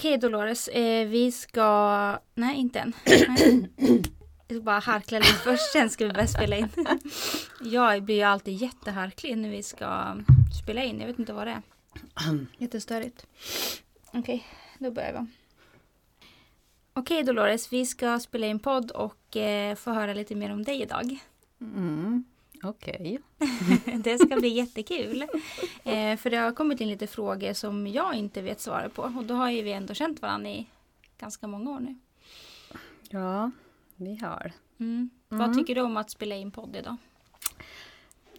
Okej Dolores, eh, vi ska... Nej, inte än. Nej. Jag ska bara harkla lite först, sen ska vi börja spela in. Jag blir ju alltid jätteharklig när vi ska spela in. Jag vet inte vad det är. Jättestörigt. Okej, då börjar vi. Okej Dolores, vi ska spela in podd och eh, få höra lite mer om dig idag. Mm, Okej. det ska bli jättekul. Eh, för det har kommit in lite frågor som jag inte vet svaret på. Och då har ju vi ändå känt varandra i ganska många år nu. Ja, vi har. Mm. Vad Mm. tycker du om att spela in podd idag?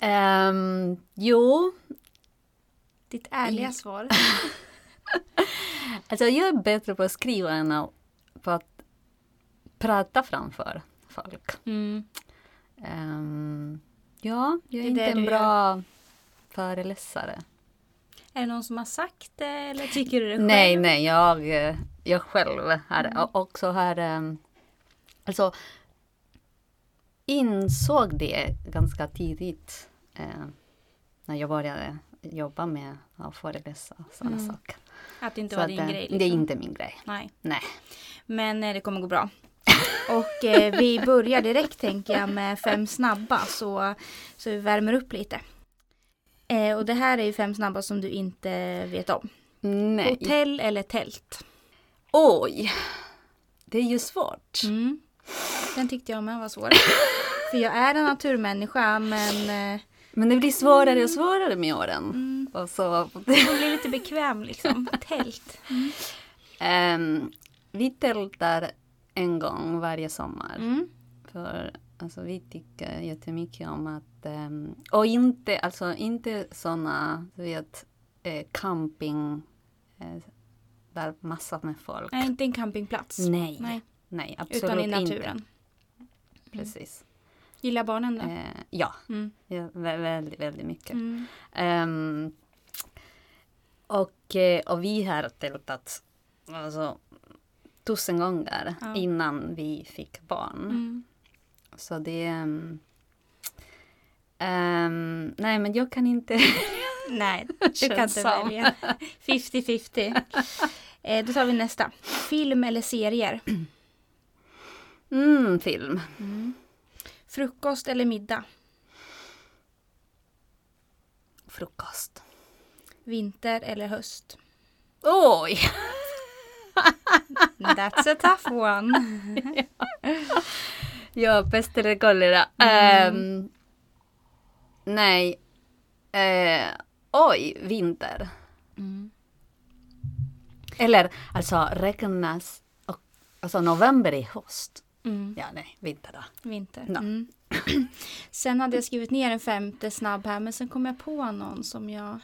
Ehm, jo, Ditt ärliga svar. alltså jag är bättre på att skriva än på att prata framför folk. Mm. Ehm, ja, jag är är inte en bra föreläsare. Är det någon som har sagt det eller tycker du det själv? Nej, nej, jag, jag själv har och också har ehm, alltså insåg det ganska tidigt eh, när jag började jobba med att föreläsa och sådana Mm. saker. Att det inte Så var att, din eh, grej? Det är liksom. inte min grej. Nej. Nej. Men eh, det kommer gå bra. Och eh, vi börjar direkt tänker jag med fem snabba så, så vi värmer upp lite. Eh, och det här är ju fem snabba som du inte vet om. Nej. Hotell eller tält? Oj! Det är ju svårt. Mm. Den tyckte jag med var svår. För jag är en naturmänniska men eh, Men det blir svårare och svårare med åren. mm, Och så, man blir lite bekväm liksom. Tält. Ehm, vi tältar en gång varje sommar. Mm. För alltså, vi tycker jättemycket om att, ehm, och inte, alltså inte sådana, du vet, eh, camping, eh, där massa med folk. Nej, inte en campingplats. Nej, Nej, nej, absolut utan i inte. naturen. Precis. Gillar barnen det? Eh, ja, Mm. ja, vä- väldigt, väldigt mycket. Mm. Ehm, och, eh, och vi har tältat alltså, tusen gånger Ja. innan vi fick barn. Mm. Så det... ehm, nej, men jag kan inte... Nej, du kan inte välja. 50-50. Eh, då tar vi nästa. Film eller serier? Mm, film. Frukost eller middag? Frukost. Vinter eller höst? Oj! That's a tough one. Ja, pest eller kolera. Mm. Ehm, nej. Eh, oj, vinter. Mm. Eller alltså räknas... och- Alltså november är höst. Mm. Ja, nej, vinter då. Vinter. Ja. Mm. sen hade jag skrivit ner en femte snabb här men sen kom jag på någon som jag...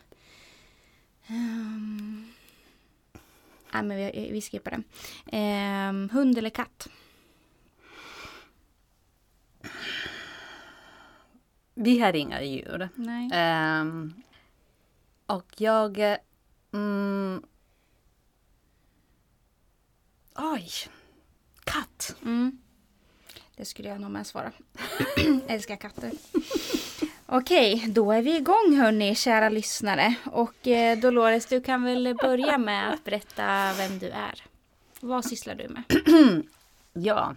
Um... Nej men vi, vi skippar den. Ehm, hund eller katt? Vi har inga djur. Ehm, och jag... eh, Mm, oj! Katt. Mm. Det skulle jag nog med svara. Älskar katter. Okej, då är vi igång hörni, kära lyssnare. Och eh, Dolores, du kan väl börja med att berätta vem du är. Vad sysslar du med? Ja.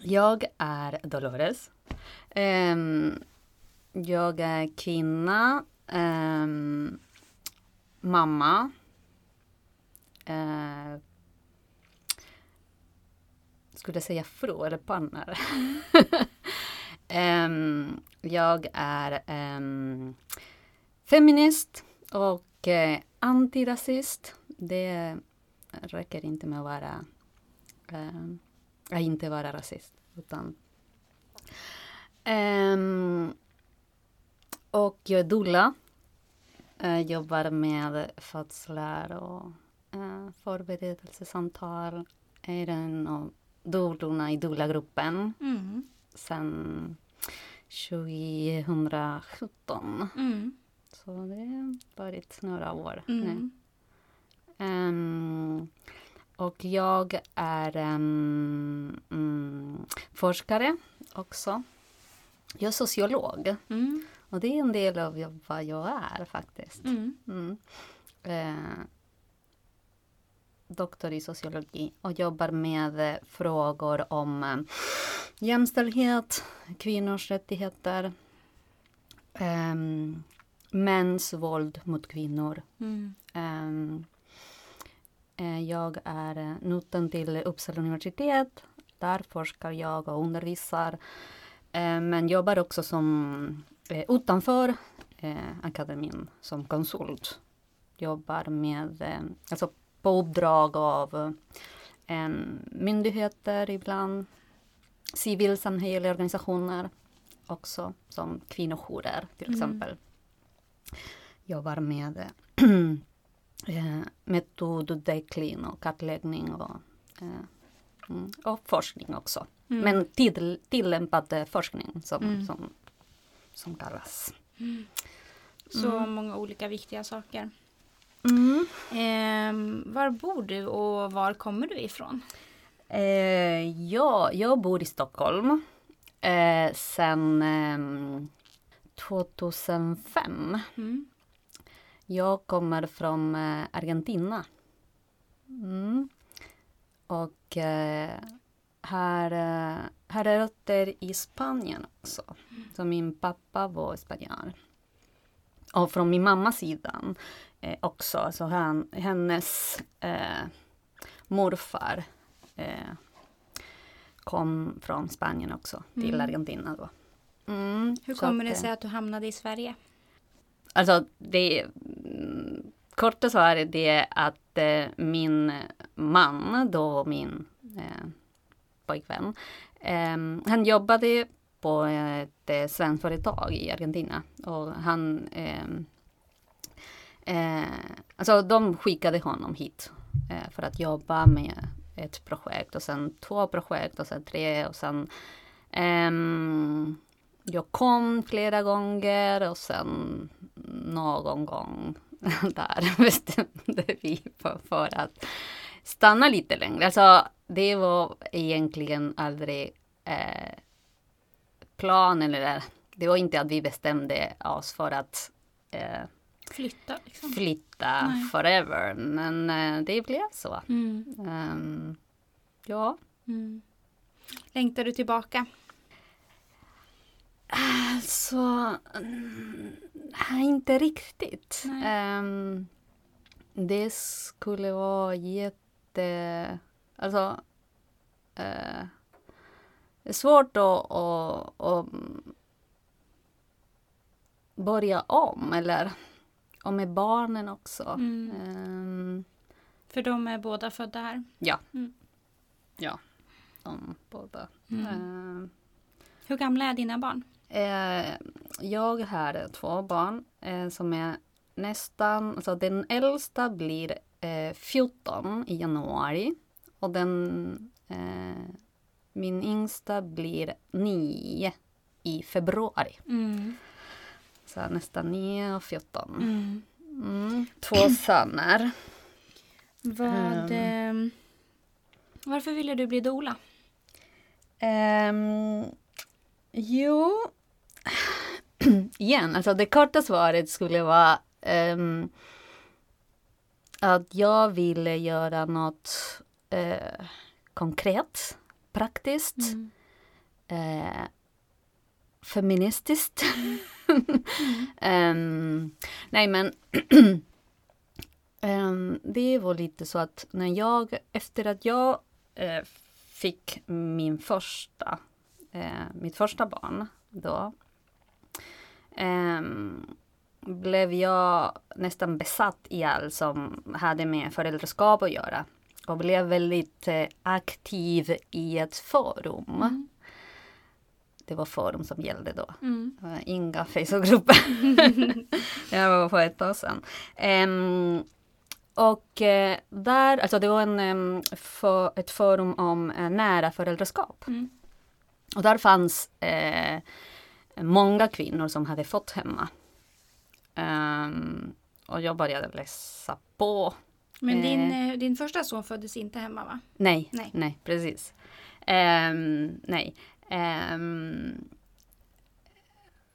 Jag är Dolores. Um, jag är kvinna. um, mamma. Uh, skulle jag säga fru eller partner? Um, jag är um, feminist och uh, antirasist. Det räcker inte med att vara um, att inte vara rasist. Utan, och jag är doula. Jag jobbar med födslar och uh, förberedelsesamtal. Är en av doulorna i doula-gruppen Mm sedan 2017. Mm. Så det har varit några år nu. Ehm, och jag är mm, forskare också. Jag är sociolog. Mm. Och det är en del av vad jag är faktiskt. Mm. Mm. Eh, doktor i sociologi och jobbar med eh, frågor om eh, jämställdhet, kvinnors rättigheter, um, mäns våld mot kvinnor. Mm. Um, jag är knuten till Uppsala universitet. Där forskar jag och undervisar. Um, men jobbar också som utanför akademin som konsult. Jobbar med, alltså på uppdrag av myndigheter ibland, civilsamhälleliga organisationer också, som kvinnojourer till mm. exempel. Jobbar med eh, metodutveckling och kartläggning och, eh, mm, och forskning också. Mm. Men till, tillämpad forskning som, mm. som, som kallas. Mm. Så mm. många olika viktiga saker. Eh, var bor du och var kommer du ifrån? Eh, ja, jag bor i Stockholm eh, sen eh, 2005. Mm. Jag kommer från eh, Argentina. Mm. Och eh, här, eh, här är rötter i Spanien också. Mm. Så min pappa var spanjare. Och från min mammas sida eh, också. Så han, hennes eh, morfar eh, kom från Spanien också till mm. Argentina då. Mm, Hur kommer att, det sig att du hamnade i Sverige? Alltså det korta svaret är att eh, min man, då min eh, pojkvän, eh, han jobbade på ett eh, svenskt företag i Argentina och han eh, alltså de skickade honom hit eh, för att jobba med ett projekt och sen två projekt och sen tre och sen um, jag kom flera gånger och sen någon gång där bestämde vi för, för att stanna lite längre. Alltså det var egentligen aldrig eh, planen eller det var inte att vi bestämde oss för att eh, flytta, liksom. flytta Nej. forever. Men eh, det blev så. Mm. Um, ja. Mm. Längtar du tillbaka? Alltså, inte riktigt. Um, det skulle vara jätte... Alltså, uh, det är svårt att, att, att börja om, eller och med barnen också. Mm. Um, För de är båda födda här? Ja. Mm. Ja, de båda. Uh, Hur gamla är dina barn? Uh, jag har två barn uh, som är nästan, alltså den äldsta blir 14 i januari och den min yngsta blir 9 i februari. Mm. Så nästan 9 och 14. Mm. Mm. Två söner. Vad, um, varför ville du bli dola? Um, jo, igen, alltså det korta svaret skulle vara um, att jag ville göra något uh, konkret, praktiskt, mm. uh, feministiskt. um, nej men um, det var lite så att när jag, efter att jag uh, fick min första, uh, mitt första barn då um, blev jag nästan besatt i allt som hade med föräldraskap att göra och blev väldigt uh, aktiv i ett forum. Mm. Det var forum som gällde då. Mm. Inga Facebookgrupper. det var för ett tag sedan. Um, och uh, där, alltså det var en, um, för, ett forum om uh, nära föräldraskap. Mm. Och där fanns uh, många kvinnor som hade fått hemma. Um, och jag började läsa på. Men din, din första son föddes inte hemma va? Nej, nej, nej precis. Um, nej, Um,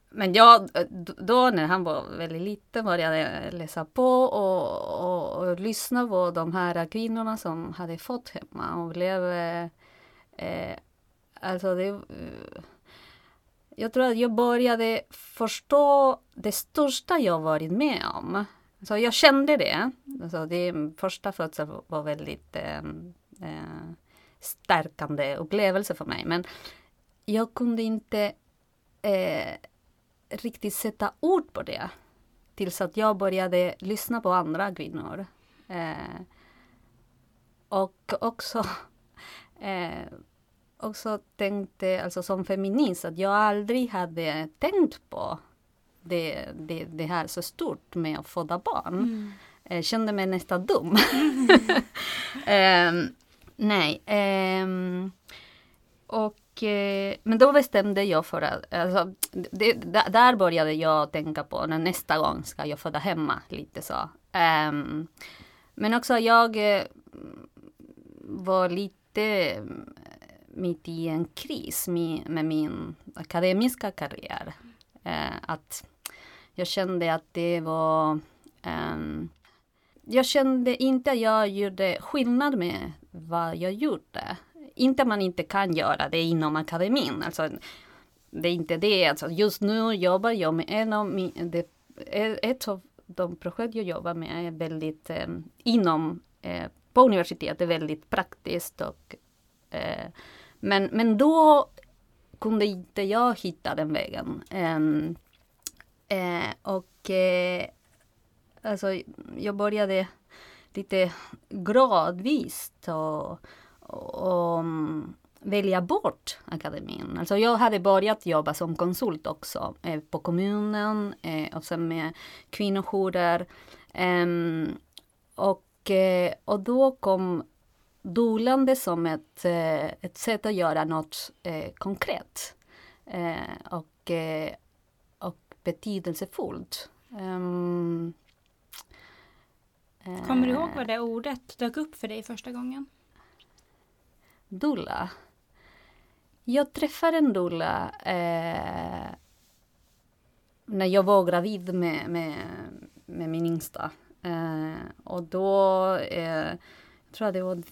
men jag, då när han var väldigt liten började jag läsa på och, och, och lyssna på de här kvinnorna som hade fått hemma och blev eh, alltså det, jag tror att jag började förstå det största jag varit med om. Så jag kände det. Alltså det första födseln var väldigt eh, eh, stärkande upplevelse för mig. Men jag kunde inte eh, riktigt sätta ord på det. Tills att jag började lyssna på andra kvinnor. Eh, och också, eh, också tänkte, alltså som feminist, att jag aldrig hade tänkt på det, det, det här så stort med att föda barn. Mm. Eh, kände mig nästan dum. um, nej. Um, och Eh, men då bestämde jag för att, alltså, det, där började jag tänka på när nästa gång ska jag föda hemma, lite så. Um, men också jag eh, var lite eh, mitt i en kris med, med min akademiska karriär. Uh, att jag kände att det var um, jag kände inte att jag gjorde skillnad med vad jag gjorde inte man inte kan göra det inom akademin. Alltså, det är inte det. Alltså, just nu jobbar jag med en av min, det, ett av de projekt jag jobbar med är väldigt eh, inom eh, på universitetet väldigt praktiskt och eh, men, men då kunde inte jag hitta den vägen. Ehm, eh, och eh, alltså jag började lite gradvis och och välja bort akademin. Alltså jag hade börjat jobba som konsult också eh, på kommunen eh, och sen med kvinnojourer. Eh, och, eh, och då kom dolande som ett, eh, ett sätt att göra något eh, konkret och, och betydelsefullt. Um, Kommer du ihåg vad det ordet dök upp för dig första gången? Dulla. Jag träffade en Dulla eh, när jag var gravid med, med, med min yngsta. Eh, och då, eh, jag tror att det var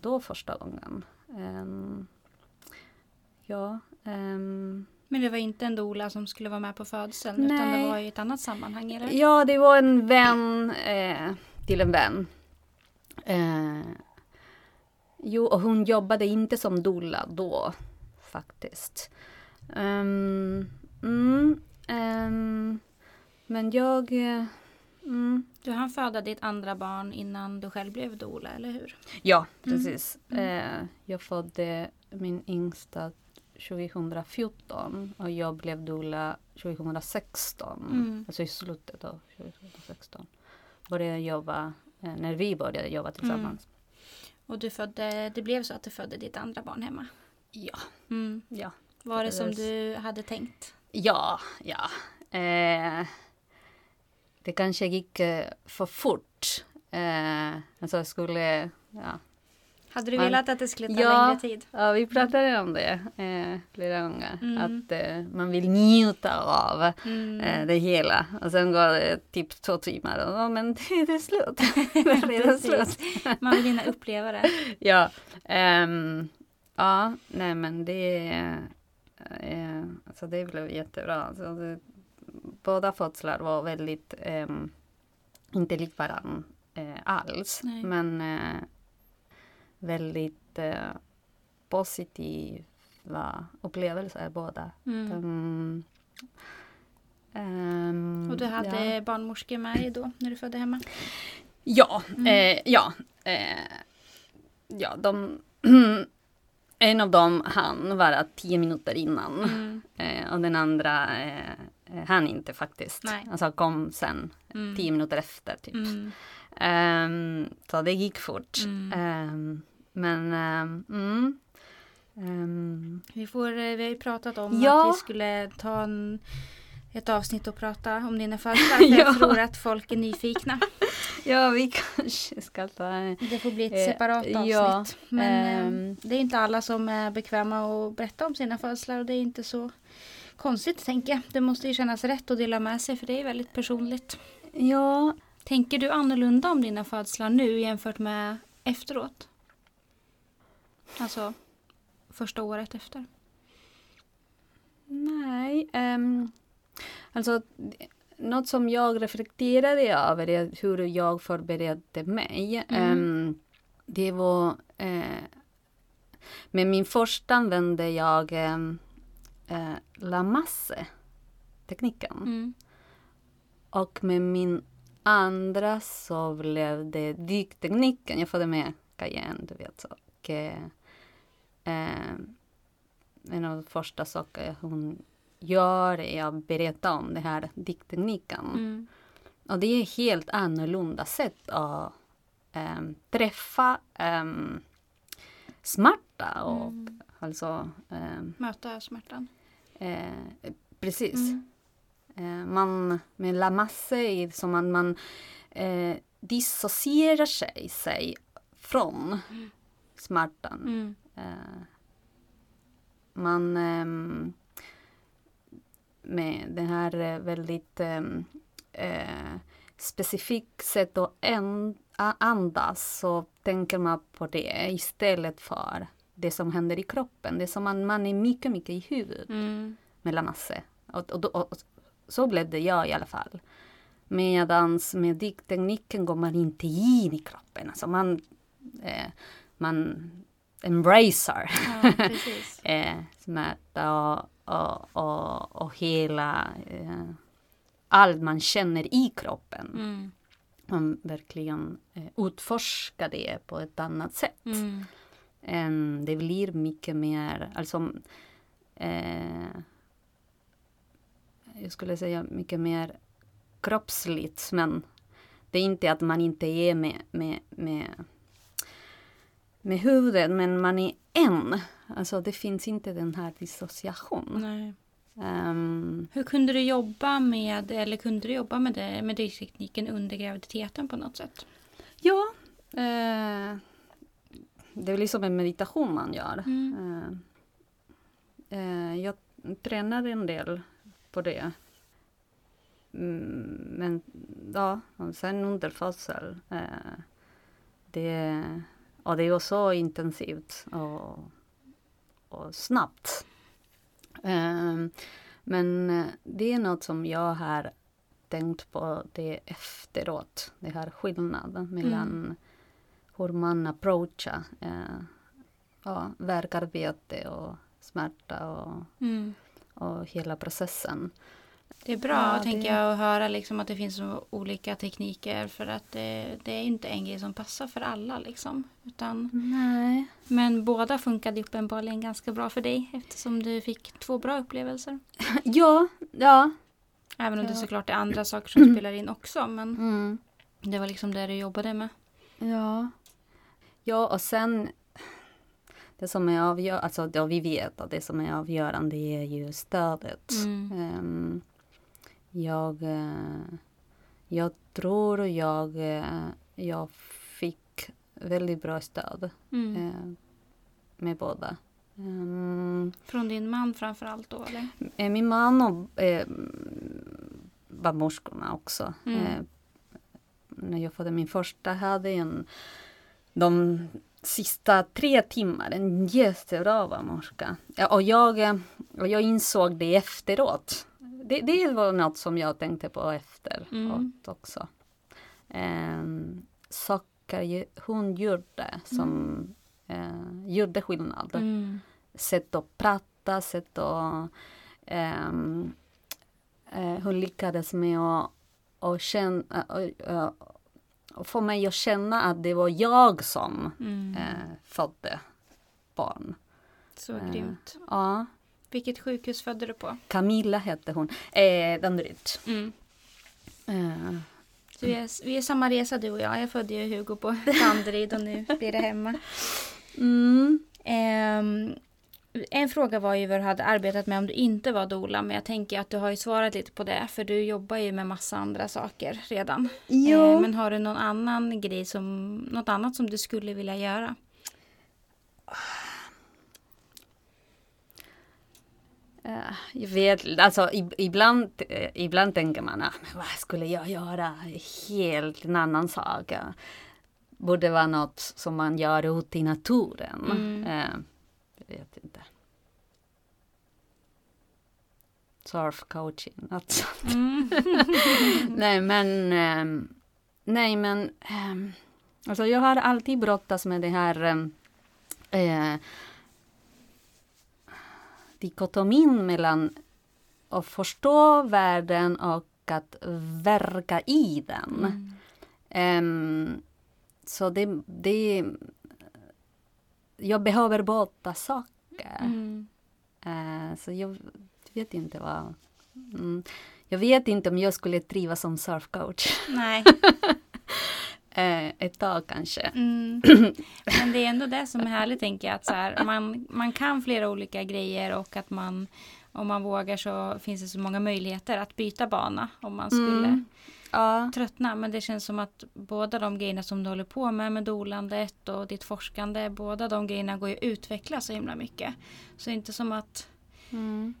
då första gången. Ehm, ja. Ehm. men det var inte en dola som skulle vara med på födseln Nej. utan det var i ett annat sammanhang? Eller? Ja, det var en vän eh, till en vän. Eh, Jo, och hon jobbade inte som doula då faktiskt. Um, mm, um, men jag... Mm. Du hann föda ditt andra barn innan du själv blev doula, eller hur? Ja, mm. precis. Mm. Uh, jag födde min yngsta 2014 och jag blev doula 2016. Mm. Alltså i slutet av 2016. Började jobba, uh, när vi började jobba tillsammans. Och du födde, det blev så att du födde ditt andra barn hemma? Ja. Mm. ja. Var det som du hade tänkt? Ja, ja. Eh, det kanske gick eh, för fort. Eh, alltså jag skulle, ja, hade du man, velat att det skulle ta ja, längre tid? Ja, vi pratade om det eh, flera gånger. Mm. Att eh, man vill njuta av mm. eh, det hela. Och sen går det typ två timmar och oh, men det är slut. det är redan slut. man vill hinna uppleva det. ja. Um, ja, nej men det, eh, alltså det blev jättebra. Alltså det, båda födslar var väldigt um, inte lik varandra eh, alls. Nej. Men eh, väldigt eh, positiva upplevelser båda. Mm. Um, um, och du hade ja. barnmorskor med dig då när du födde hemma? Ja, mm. eh, ja. Eh, ja, de en av dem han vara tio minuter innan. Mm. Eh, och den andra eh, han inte faktiskt. Nej. Alltså kom sen mm. tio minuter efter typ. Mm. Um, så det gick fort. Um, men um, um, vi, får, eh, vi har ju pratat om ja. att vi skulle ta en, ett avsnitt och prata om dina födelsedag. ja. Jag tror att folk är nyfikna. ja, vi kanske ska ta... Det får bli ett eh, separat avsnitt. Ja, Men det är inte alla som är bekväma att berätta om sina födelsedagar och det är inte så konstigt tänker jag. Det måste ju kännas rätt att dela med sig för det är väldigt personligt. Ja, Tänker du annorlunda om dina födslar nu jämfört med efteråt? Alltså första året efter. nej. Um, alltså, något som jag reflekterade över är hur jag förberedde mig. Mm. Ehm, det var... Eh, med min första använde jag um, eh, La Masse-tekniken. Mm. Och med min andra så blev det dyktekniken. Jag följde med Cayenne, du vet. Så. Och, eh, eh, en av de första saker hon gör är att berätta om den här dyktekniken. Mm. Och det är helt annorlunda sätt att eh, träffa eh, smärta och Mm. alltså eh, Möta smärtan. Eh, precis. Mm. Eh, man, med La Masse är som att man eh, dissocierar sig, sig från smärtan. Mm. Eh, man ehm, med den här eh, väldigt ehm, eh, specifikt sätt att andas så tänker man på det istället för det som händer i kroppen. Det är som att man är mycket, mycket i huvudet Mm. med La Masse. Och, och, och så blev det jag i alla fall. Medans med dikttekniken går man inte in i kroppen. Alltså man, eh, man embracear Ja, eh, smärta och, och, och, och hela eh, allt man känner i kroppen. Mm. Man verkligen eh, utforskar det på ett annat sätt. Mm. Em, det blir mycket mer, alltså eh, jag skulle säga mycket mer kroppsligt men det är inte att man inte är med, med, med, med huvudet men man är en. Alltså det finns inte den här dissociation. Nej. Ehm, Hur kunde du jobba med, eller kunde du jobba med, det, med dyktekniken under graviditeten på något sätt? ja, eh, det är liksom en meditation man gör. Mm. Eh, eh, jag tränar en del på det. Mm, men ja, sen under födsel. Eh, det, och det var så intensivt och, och snabbt. Eh, men det är något som jag har tänkt på det efteråt. Det här skillnaden mellan hur man approachar eh, ja, verkarbete och smärta och, Mm. Och hela processen. Det är bra, Ja, tänker det- jag, att höra liksom att det finns olika tekniker för att det, det är inte en grej som passar för alla. Liksom, utan, Nej. men båda funkade uppenbarligen ganska bra för dig eftersom du fick två bra upplevelser. Ja, ja. Även om det Ja. såklart är andra saker som spelar in också. Men Mm. det var liksom det du jobbade med. Ja. Ja, och sen det som är avgörande, alltså då vi vet att det som är avgörande är ju stödet. Mm. Ehm, jag, eh, jag tror jag, eh, jag fick väldigt bra stöd Mm. eh, med båda. Ehm, Från din man framför allt då eller? min man och eh, barnmorskorna också. Mm. Eh, när jag födde min första hade jag en, de sista tre timmar en jättebra barnmorska. Och, jag, eh, och jag insåg det efteråt. Det, det var något som jag tänkte på efteråt Mm. också. Eh, saker hon gjorde som eh, gjorde skillnad Mm. sätt att prata, sätt att... ehm, eh, hon lyckades med att, att känna, uh, få mig att känna att det var jag som Mm. eh, födde barn. Så eh. grymt. Ja, Vilket sjukhus födde du på? Camilla hette hon. Eh, Danderyd. Mm. Eh, vi, är, vi är samma resa du och jag. Jag födde ju Hugo på Danderyd och nu blir det hemma. mm, Ehm, en fråga var ju vad du hade arbetat med om du inte var doula. Men jag tänker att du har ju svarat lite på det. För du jobbar ju med massa andra saker redan. ja. Eh, men har du någon annan grej som, något annat som du skulle vilja göra? Eh, jag vet alltså ibland, eh, ibland tänker man, ah, vad skulle jag göra? Helt en annan sak. Borde vara något som man gör ute i naturen. Mm. Vet inte. Surfcoaching, något sånt. Mm. nej men, eh, nej men, eh, alltså jag har alltid brottats med det här eh, dikotomin mellan att förstå världen och att verka i den. Mm. Um, så det, det... Jag behöver båda saker. Mm. Uh, så jag vet inte vad... Mm, jag vet inte om jag skulle trivas som surfcoach. Nej. uh, ett tag kanske. Mm. Men det är ändå det som är härligt tänker jag. Att så här, man, man kan flera olika grejer och att man om man vågar så finns det så många möjligheter att byta bana om man skulle Mm. Ja. tröttna. Men det känns som att båda de grejerna som du håller på med, med dolandet och ditt forskande, båda de grejerna går ju att utveckla så himla mycket. Så det är inte som att Mm.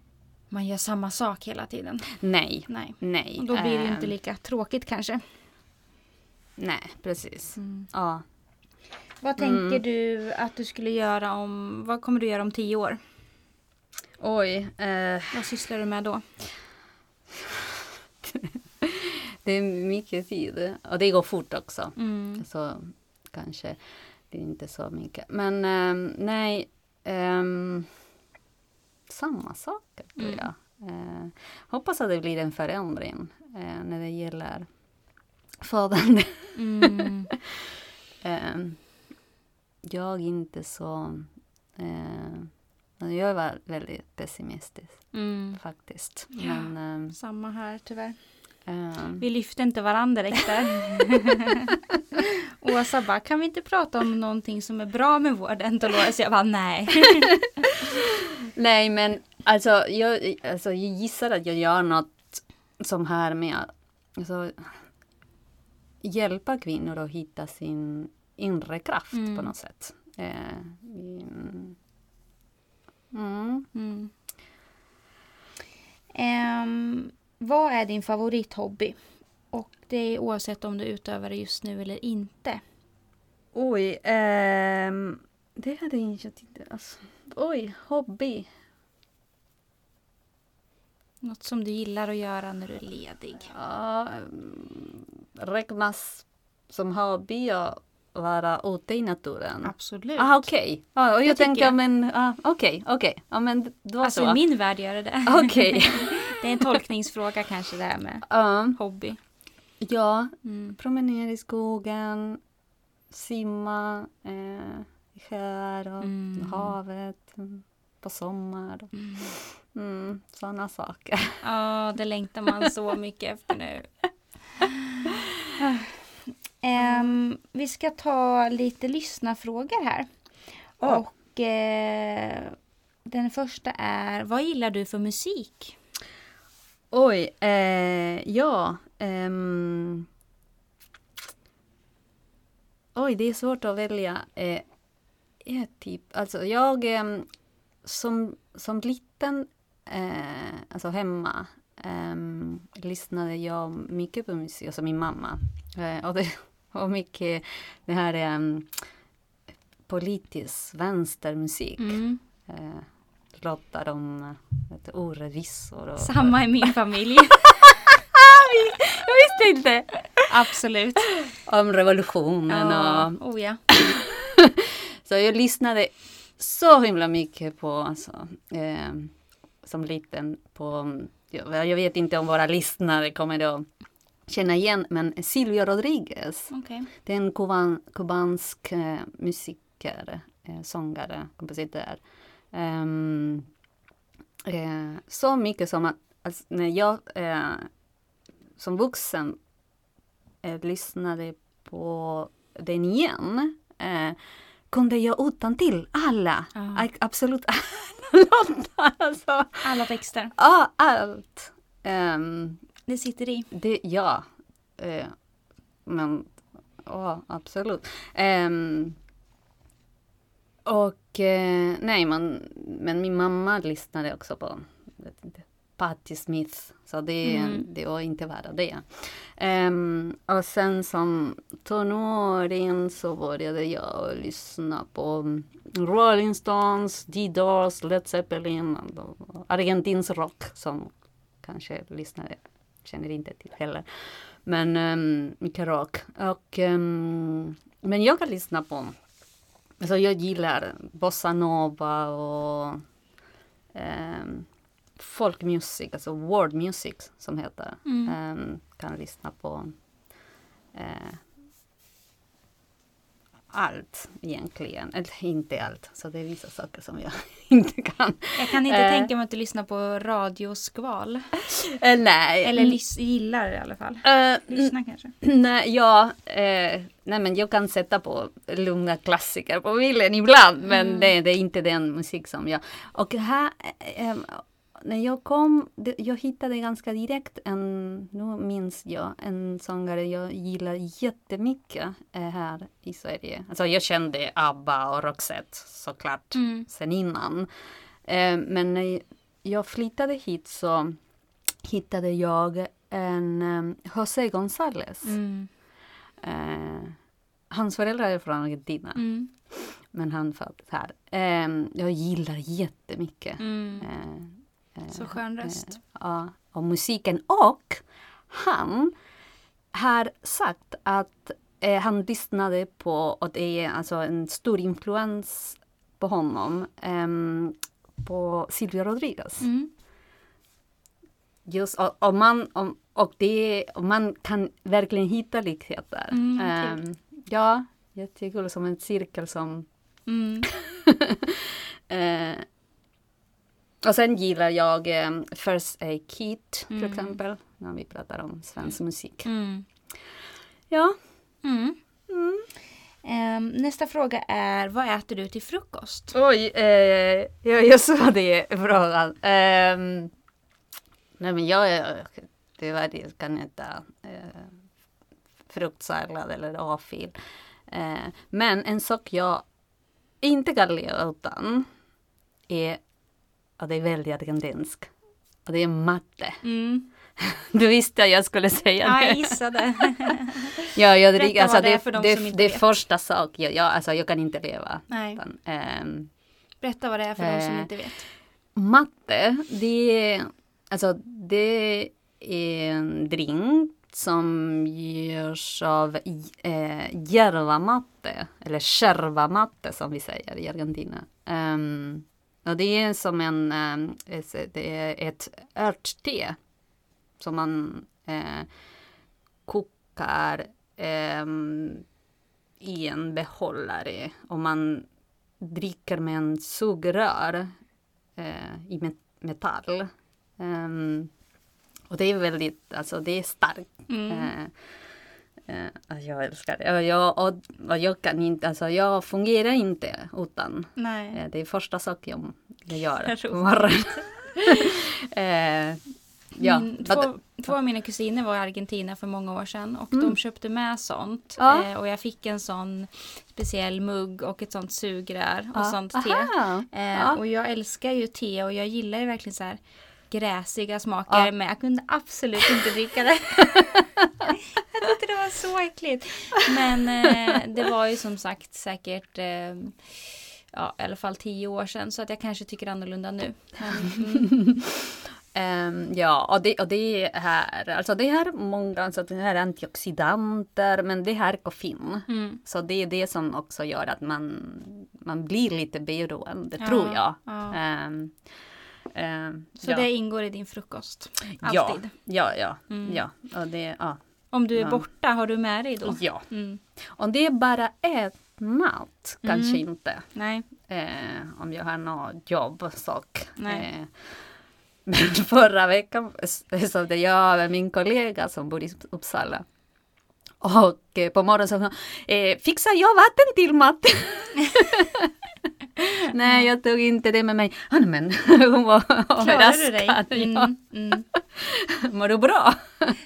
man gör samma sak hela tiden. Nej, Nej. nej. Och då blir det inte ehm, lika tråkigt kanske. Nej, precis. Mm. Ja. Vad tänker Mm. du att du skulle göra om, vad kommer du göra om tio år? Oj. Eh, Vad sysslar du med då? Det är mycket tid. Och det går fort också. Mm. Så kanske det är inte så mycket. Men ehm, nej. ehm, samma saker tror Mm. jag. Eh, hoppas att det blir en förändring eh, när det gäller födande. Mm. Ehm, jag är inte så... Eh, jag var väldigt pessimistisk Mm. faktiskt. Ja. Men, ehm, Samma här tyvärr. Ehm, Vi lyfte inte varandra direkt där. Åsa bara, kan vi inte prata om någonting som är bra med vården? Dolores, jag bara, nej. Nej, men alltså jag, alltså jag gissar att jag gör något som här med att alltså, hjälpa kvinnor att hitta sin inre kraft Mm. på något sätt. Eh, mm, mm. Mm. Ehm, vad är din favorithobby? Och det är oavsett om du utövar det just nu eller inte. Oj, ehm, det hade jag inte. Alltså, oj, hobby. Något som du gillar att göra när du är ledig. Ja, mm, räknas som hobby att vara ute i naturen? Absolut. Ah, okej. Ja, och jag tänkte, jag. men ah, okej, okej. Ja, men då Alltså så. i min värld gör det det. Okej. det är en tolkningsfråga kanske det här med Ja, hobby. ja, Mm. promenera i skogen, simma eh, i sjöar och Mm. havet mm, på sommar. Mm. Mm, Sådana saker. Ja, det längtar man så mycket efter nu. Ehm, vi ska ta lite lyssnarfrågor här. Ja. Och eh, den första är, vad gillar du för musik? Oj, eh, ja. ehm. oj, det är svårt att välja. Eh, typ, alltså jag ehm, som, som liten, eh, alltså hemma, ehm, lyssnade jag mycket på musik, alltså min mamma. Eh, och det var mycket det här um, politisk vänstermusik. Mm. Låtar om eh, vet, orättvisor. Och, Samma i min familj. Jag visste inte! Absolut. Om revolutionen Ja, och... oh ja. Så jag lyssnade så himla mycket på, alltså, eh, som liten på, jag, jag vet inte om våra lyssnare kommer att känna igen, men Silvio Rodriguez. Okej. Det är en kuban, kubansk eh, musiker, eh, sångare, kompositör. Ehm, eh, så mycket som att alltså, när jag eh, som vuxen eh, lyssnade på den igen eh, kunde jag utan till alla, Ja. a- absolut alla låtar. Alltså, Alla texter. ja, allt. Ehm, Det sitter i. det, ja. Eh, men, ja, absolut. Ehm, och eh, nej, man, men min mamma lyssnade också på inte, Patti Smith. Så det, Mm. det var inte bara det. Ehm, och sen som tonåring så började jag lyssna på Rolling Stones, The Doors, Led Zeppelin, argentinsk rock som kanske lyssnare känner inte till heller. Men um, mycket rock. Och, ehm, men jag kan lyssna på, alltså jag gillar bossa nova och um, folkmusik, alltså world music som heter. Mm. Ehm, kan lyssna på eh, allt egentligen. Eller inte allt, så det är vissa saker som jag inte kan. Jag kan inte Eh. tänka mig att du lyssnar på radioskval. Eh, nej. Eller lys- gillar i alla fall. Eh, Lyssna kanske. Nej, ja, eh, nej men jag kan sätta på lugna klassiker på bilen ibland, men Mm. det, det är inte den musik som jag... Och här, eh, eh, när jag kom, jag hittade ganska direkt en, nu minns jag, en sångare jag gillar jättemycket eh, här i Sverige. Alltså jag kände ABBA och Roxette såklart Mm. sen innan. Eh, men när jag flyttade hit så hittade jag en um, José González. Mm. Eh, hans föräldrar är från Argentina, Mm. men han föddes här. Eh, jag gillar jättemycket. Mm. Eh, eh, Så skön röst. Eh, ja, och musiken. Och han har sagt att eh, han lyssnade på, och det är alltså en stor influens på honom, ehm, på Silvia Rodriguez. Mm. Just, och, och, man, och, och, det, och man kan verkligen hitta likheter. Mm, kul. ja, jättekul som en cirkel som... Mm. eh, och sen gillar jag eh, First Aid Kit till Mm. exempel, när vi pratar om svensk musik. Mm. Ja, Mm. mm. Ehm, nästa fråga är, vad äter du till frukost? oj, eh, jag, jag såg det frågan. Um, nej men jag, är- tyvärr kan inte äta eh, fruktsallad eller avfil. Eh, men en sak jag inte kan leva utan är, och det är väldigt argentinsk, och det är matte. Mm. Du visste att jag skulle säga Ja, det. jag gissade. Ja, jag dricker, alltså det är det, det, som inte det är vet. första sak, jag, jag, alltså jag kan inte leva Nej. utan, ehm, Berätta vad det är för de som Eh, inte vet. Matte, det är, alltså, det är en drink som görs av eh, järvamatte, eller kärvamatte som vi säger i Argentina. Ehm, och det är som en, ett- det är ett örtte som man eh, kokar ehm, i en behållare och man dricker med en sugrör eh, i met- metall. Ehm, och det är väldigt, alltså det är starkt. Mm. Eh, eh, alltså jag älskar det. Och jag, och, och jag kan inte, alltså jag fungerar inte utan. Nej. Eh, det är första saken jag, gör på morgonen. eh, ja, Min, två, två av mina kusiner var i Argentina för många år sedan och Mm. de köpte med sånt. Ja. Eh, och jag fick en sån speciell mugg och ett sånt sugrör och ja. sånt te. Eh, ja. Och jag älskar ju te och jag gillar ju verkligen så här gräsiga smaker Ja. men jag kunde absolut inte dricka det. jag tyckte det var så äckligt. Men eh, det var ju som sagt säkert eh, ja, i alla fall tio år sedan så att jag kanske tycker annorlunda nu. Men, mm, Ehm, ja, och det, och det här, alltså det här många, alltså det här är antioxidanter, men det här är koffein. mm, Så det är det som också gör att man, man blir lite beroende, Ja, tror jag. ja. Ehm, ehm, Så ja. det ingår i din frukost? ja, Alltid? ja, ja, Mm. ja, och det, ja, Om du är Ja. borta, har du med dig då? ja. Mm. Om det är bara ett mat, kanske Mm. inte. Nej. Eh, om jag har något jobbsak. Nej. Eh, men förra veckan det jag och min kollega som bor i Uppsala. Och eh, på morgonen sa hon, eh, fixar jag vatten till Matte? Nej, jag tog inte det med mig. Nej, men hon var Klarar du dig? överraskad. Ja. Mm, mm. Mår du bra?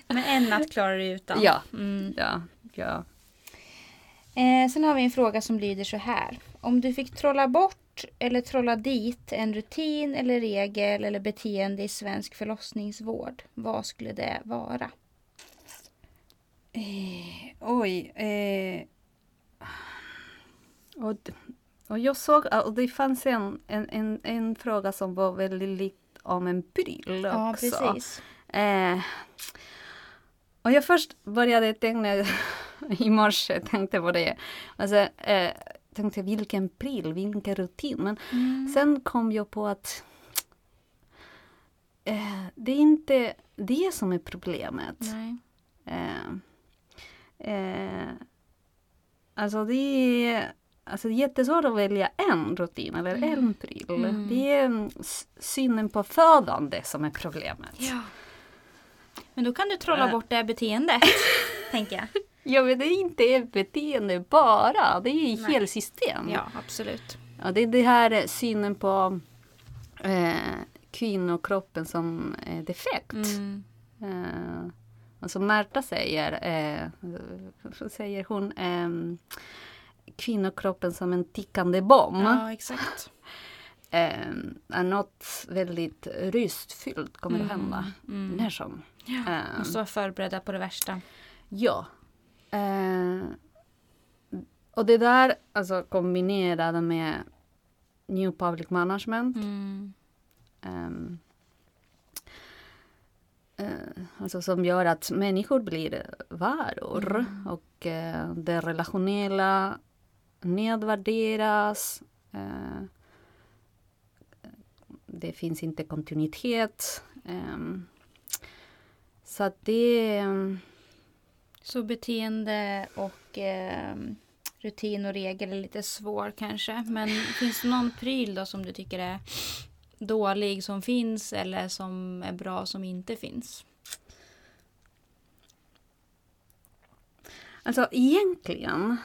Men en natt klarar du utan? Ja. Mm. Ja, ja. Eh, sen har vi en fråga som lyder så här. om du fick trolla bort eller trolla dit en rutin eller regel eller beteende i svensk förlossningsvård, vad skulle det vara? Eh, oj. Eh, och, och jag såg att det fanns en, en, en, en fråga som var väldigt lik om en pryl Ja, också. precis. Eh, och jag först började tänka i morse, tänkte på det. Alltså, eh, tänkte vilken pryl, vilken rutin. Men Mm. sen kom jag på att eh, det är inte det som är problemet. Nej. Eh, eh, alltså det är alltså det är jättesvårt att välja en rutin eller en pryl. Mm. Det är mm, synen på födande som är problemet. Ja. Men då kan du trolla Äh. bort det här beteendet, tänker jag. Ja, men det är inte beteende bara, det är ett helt system. Ja, absolut. Ja, det är det här synen på eh, kvinnokroppen som är defekt. Mm. Eh, och som Märta säger, eh, så säger hon eh, kvinnokroppen som en tickande bomb. Ja, exakt. Eh, är något väldigt rystfyllt kommer att hända. Mm. När som. Ja. Eh, Måste vara förberedda på det värsta. Ja. Eh, och det där alltså kombinerade med New Public Management. Mm. ehm, eh, alltså som gör att människor blir varor. Och eh, det relationella nedvärderas. Eh, det finns inte kontinuitet. ehm, så att det... ehm, Så beteende och eh, rutin och regel är lite svår kanske. Men finns det någon pryl då som du tycker är dålig som finns eller som är bra som inte finns? Alltså egentligen.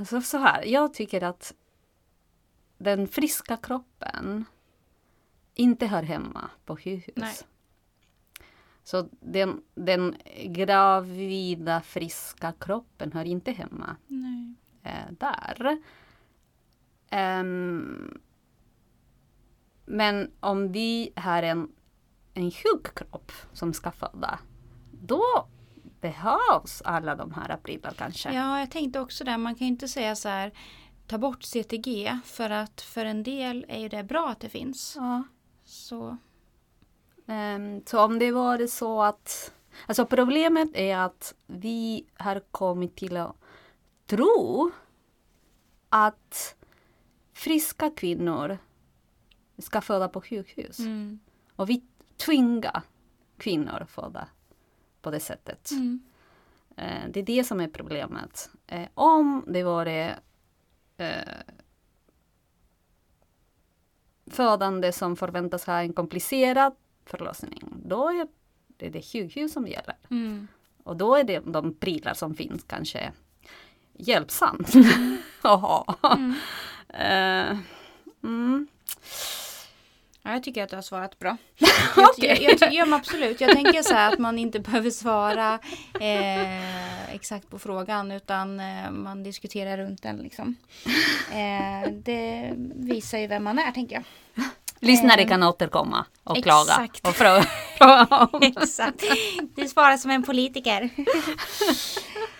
Alltså så här, jag tycker att den friska kroppen inte hör hemma på sjukhus. Nej. Så den, den gravida friska kroppen hör inte hemma Nej. eh, där. Ehm, men om vi har en, en sjuk kropp som ska föda, då behövs alla de här prylarna kanske. Ja, jag tänkte också det. Man kan ju inte säga så här ta bort CTG för att för en del är det bra att det finns. Ja. Så Ehm, så om det var så att... Alltså problemet är att vi har kommit till att tro att friska kvinnor ska föda på sjukhus. mm. Och vi tvingar kvinnor att föda på det sättet. Mm. Eh, det är det som är problemet. Eh, om det var det eh, födande som förväntas ha en komplicerad förlossning, då är det det sjukhus som gäller. Mm. Och då är det de prylar som finns kanske hjälpsamt att ha. Mm. Mm. Ja, jag tycker att du har svarat bra. Jag, Okej. jag, jag, ja, men absolut. Jag tänker så här att man inte behöver svara eh, exakt på frågan utan eh, man diskuterar runt den. Liksom. Eh, det visar ju vem man är, tänker jag. Lyssnare Eh, kan återkomma och exakt. klaga och fråga. Exakt. Du svarar som en politiker.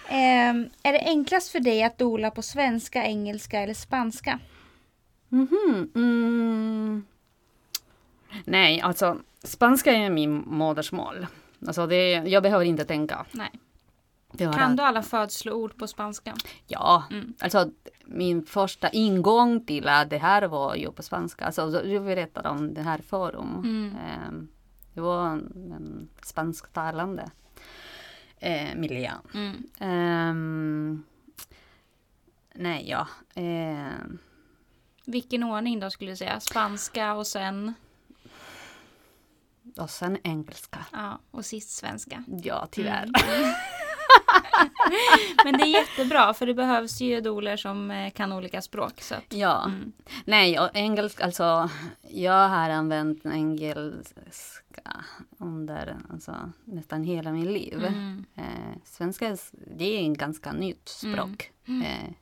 eh, är det enklast för dig att dola på svenska, engelska eller spanska? Mhm, mm. Nej, alltså spanska är min modersmål. Alltså det, jag behöver inte tänka. Nej. Kan att- du alla födsloord på spanska? Ja, Mm. alltså min första ingång till att det här var ju på spanska. Alltså jag berättade om det här forum. Mm. Ehm, det var en, spansktalande eh, miljö. Mm. Ehm, nej, ja. ehm, Vilken ordning då skulle du säga? Spanska och sen och sen engelska. ja, och sist svenska. Ja, tyvärr. Mm. Men det är jättebra för det behövs ju doler som eh, kan olika språk. Så att, Ja. mm. Nej, och engelska, alltså jag har använt engelska under alltså, nästan hela mitt liv. Mm. Eh, svenska, det är en ganska nytt språk. Mm. Eh,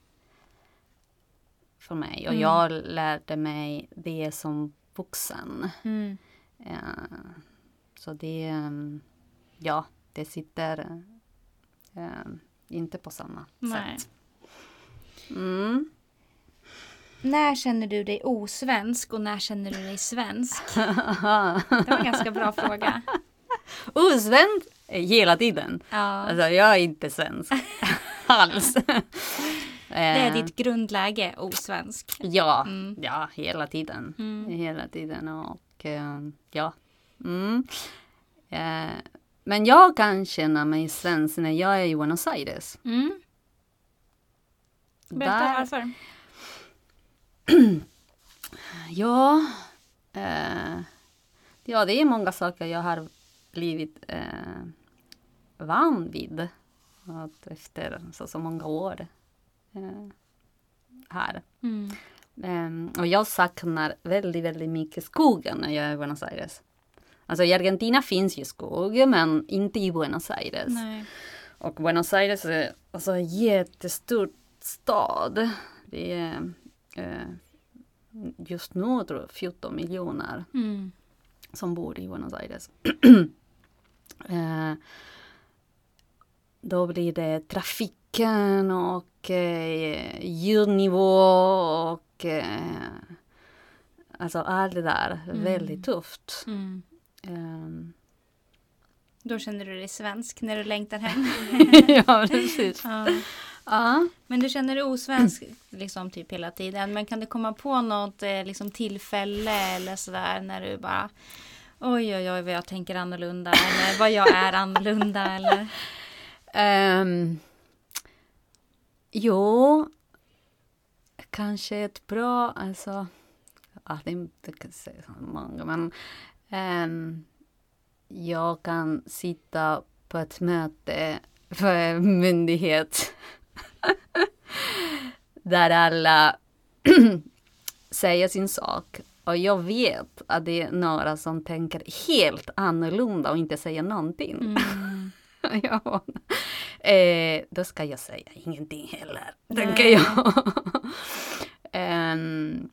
för mig och Mm. jag lärde mig det som vuxen. Eh, så det, mm, ja, det sitter eh, inte på samma Nej. sätt. Mm. När känner du dig osvensk och när känner du dig svensk? Det var en ganska bra fråga. Osvensk hela tiden. Ja, Alltså jag är inte svensk alls. det är Eh, ditt grundläge, osvensk. Ja, Mm. ja hela tiden. Mm. Hela tiden och eh, ja. Mm. Eh, men jag kan känna mig svensk när jag är i Buenos Aires. Mm. Berätta Där- varför. Ja, eh, ja, det är många saker jag har blivit eh, van vid. Att efter så, så många år eh, här. Mm. Ehm, och jag saknar väldigt, väldigt mycket skogen när jag är i Buenos Aires. Alltså i Argentina finns ju skog, men inte i Buenos Aires. Nej. Och Buenos Aires är alltså en jättestor stad. Det är eh, just nu tror jag 14 miljoner Mm. som bor i Buenos Aires. eh, då blir det trafiken och eh, ljudnivå och eh, alltså allt det där. Mm. Väldigt tufft. Mm. Ehm, Då känner du dig svensk när du längtar hem. ja, precis. ja. Ja. Men du känner dig osvensk liksom typ hela tiden. Men kan du komma på något eh, liksom tillfälle eller sådär när du bara Oj oj oj vad jag tänker annorlunda eller vad jag är annorlunda eller Um, jo, kanske ett bra, alltså, ja, det kan säga så många, men ehm, jag kan sitta på ett möte för en myndighet där alla säger sin sak och jag vet att det är några som tänker helt annorlunda och inte säger någonting. mm. ja. Eh, då ska jag säga ingenting heller, Nej. tänker jag. Ehm,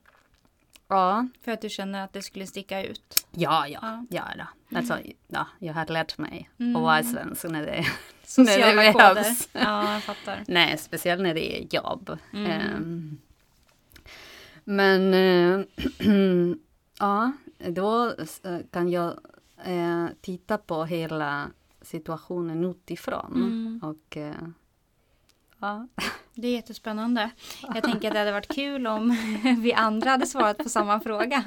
ja, För att du känner att det skulle sticka ut. ja, ja, Ja. ja, då. Alltså, ja, jag har lärt mig Mm. att vara svensk när det, Sociala när det koder. behövs. Ja, jag fattar. Nej, speciellt när det är jobb. Mm. Ehm, men eh, ja, då kan jag eh, titta på hela situationen utifrån. Mm. Och eh, ja, Det är jättespännande. Jag tänker att det hade varit kul om vi andra hade svarat på samma fråga.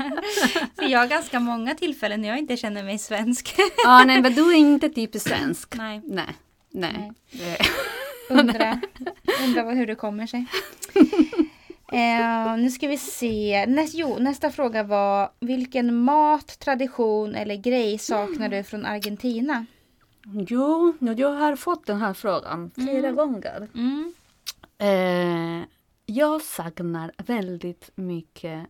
För jag har ganska många tillfällen när jag inte känner mig svensk. ah, nej, men du är inte typiskt svensk. Nej, Nej, nej. Eh, undrar, vad- hur det kommer sig. Eh, nu ska vi se. Näst, jo, nästa fråga var vilken mat, tradition eller grej saknar du från Argentina? Jo, jag har fått den här frågan flera Mm. gånger. Mm. Eh, jag saknar väldigt mycket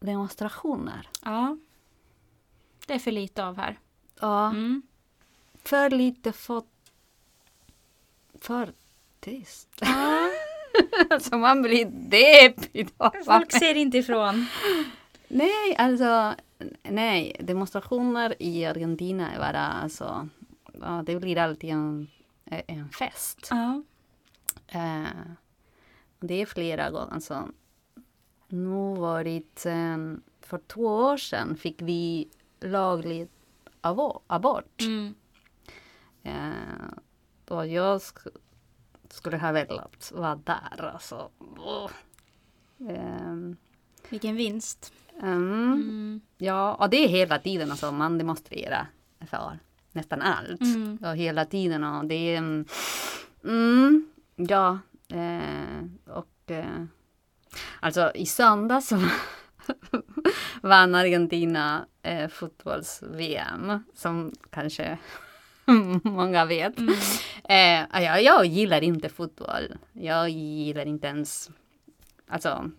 demonstrationer. Ja, det är för lite av här. Ja, Mm. för lite för... För tyst. Ja, alltså man blir deppig folk ser inte ifrån. Nej, alltså nej, demonstrationer i Argentina är bara alltså, ja, det blir alltid en, en fest. Ja. Eh, det är flera gånger. Alltså, nu varit, eh, för två år sedan fick vi laglig abo- abort. Mm. Eh, och jag sk- skulle ha velat vara där. Alltså. Åh. Ehm, Vilken vinst. mm, Mm. Ja, och det är hela tiden alltså, man demonstrerar för nästan allt. Mm. Och hela tiden och det är... mm, ja. Eh, och... Eh, alltså i söndags vann Argentina eh, fotbolls-VM. Som kanske många vet. Mm. Eh, jag, jag gillar inte fotboll. Jag gillar inte ens... Alltså...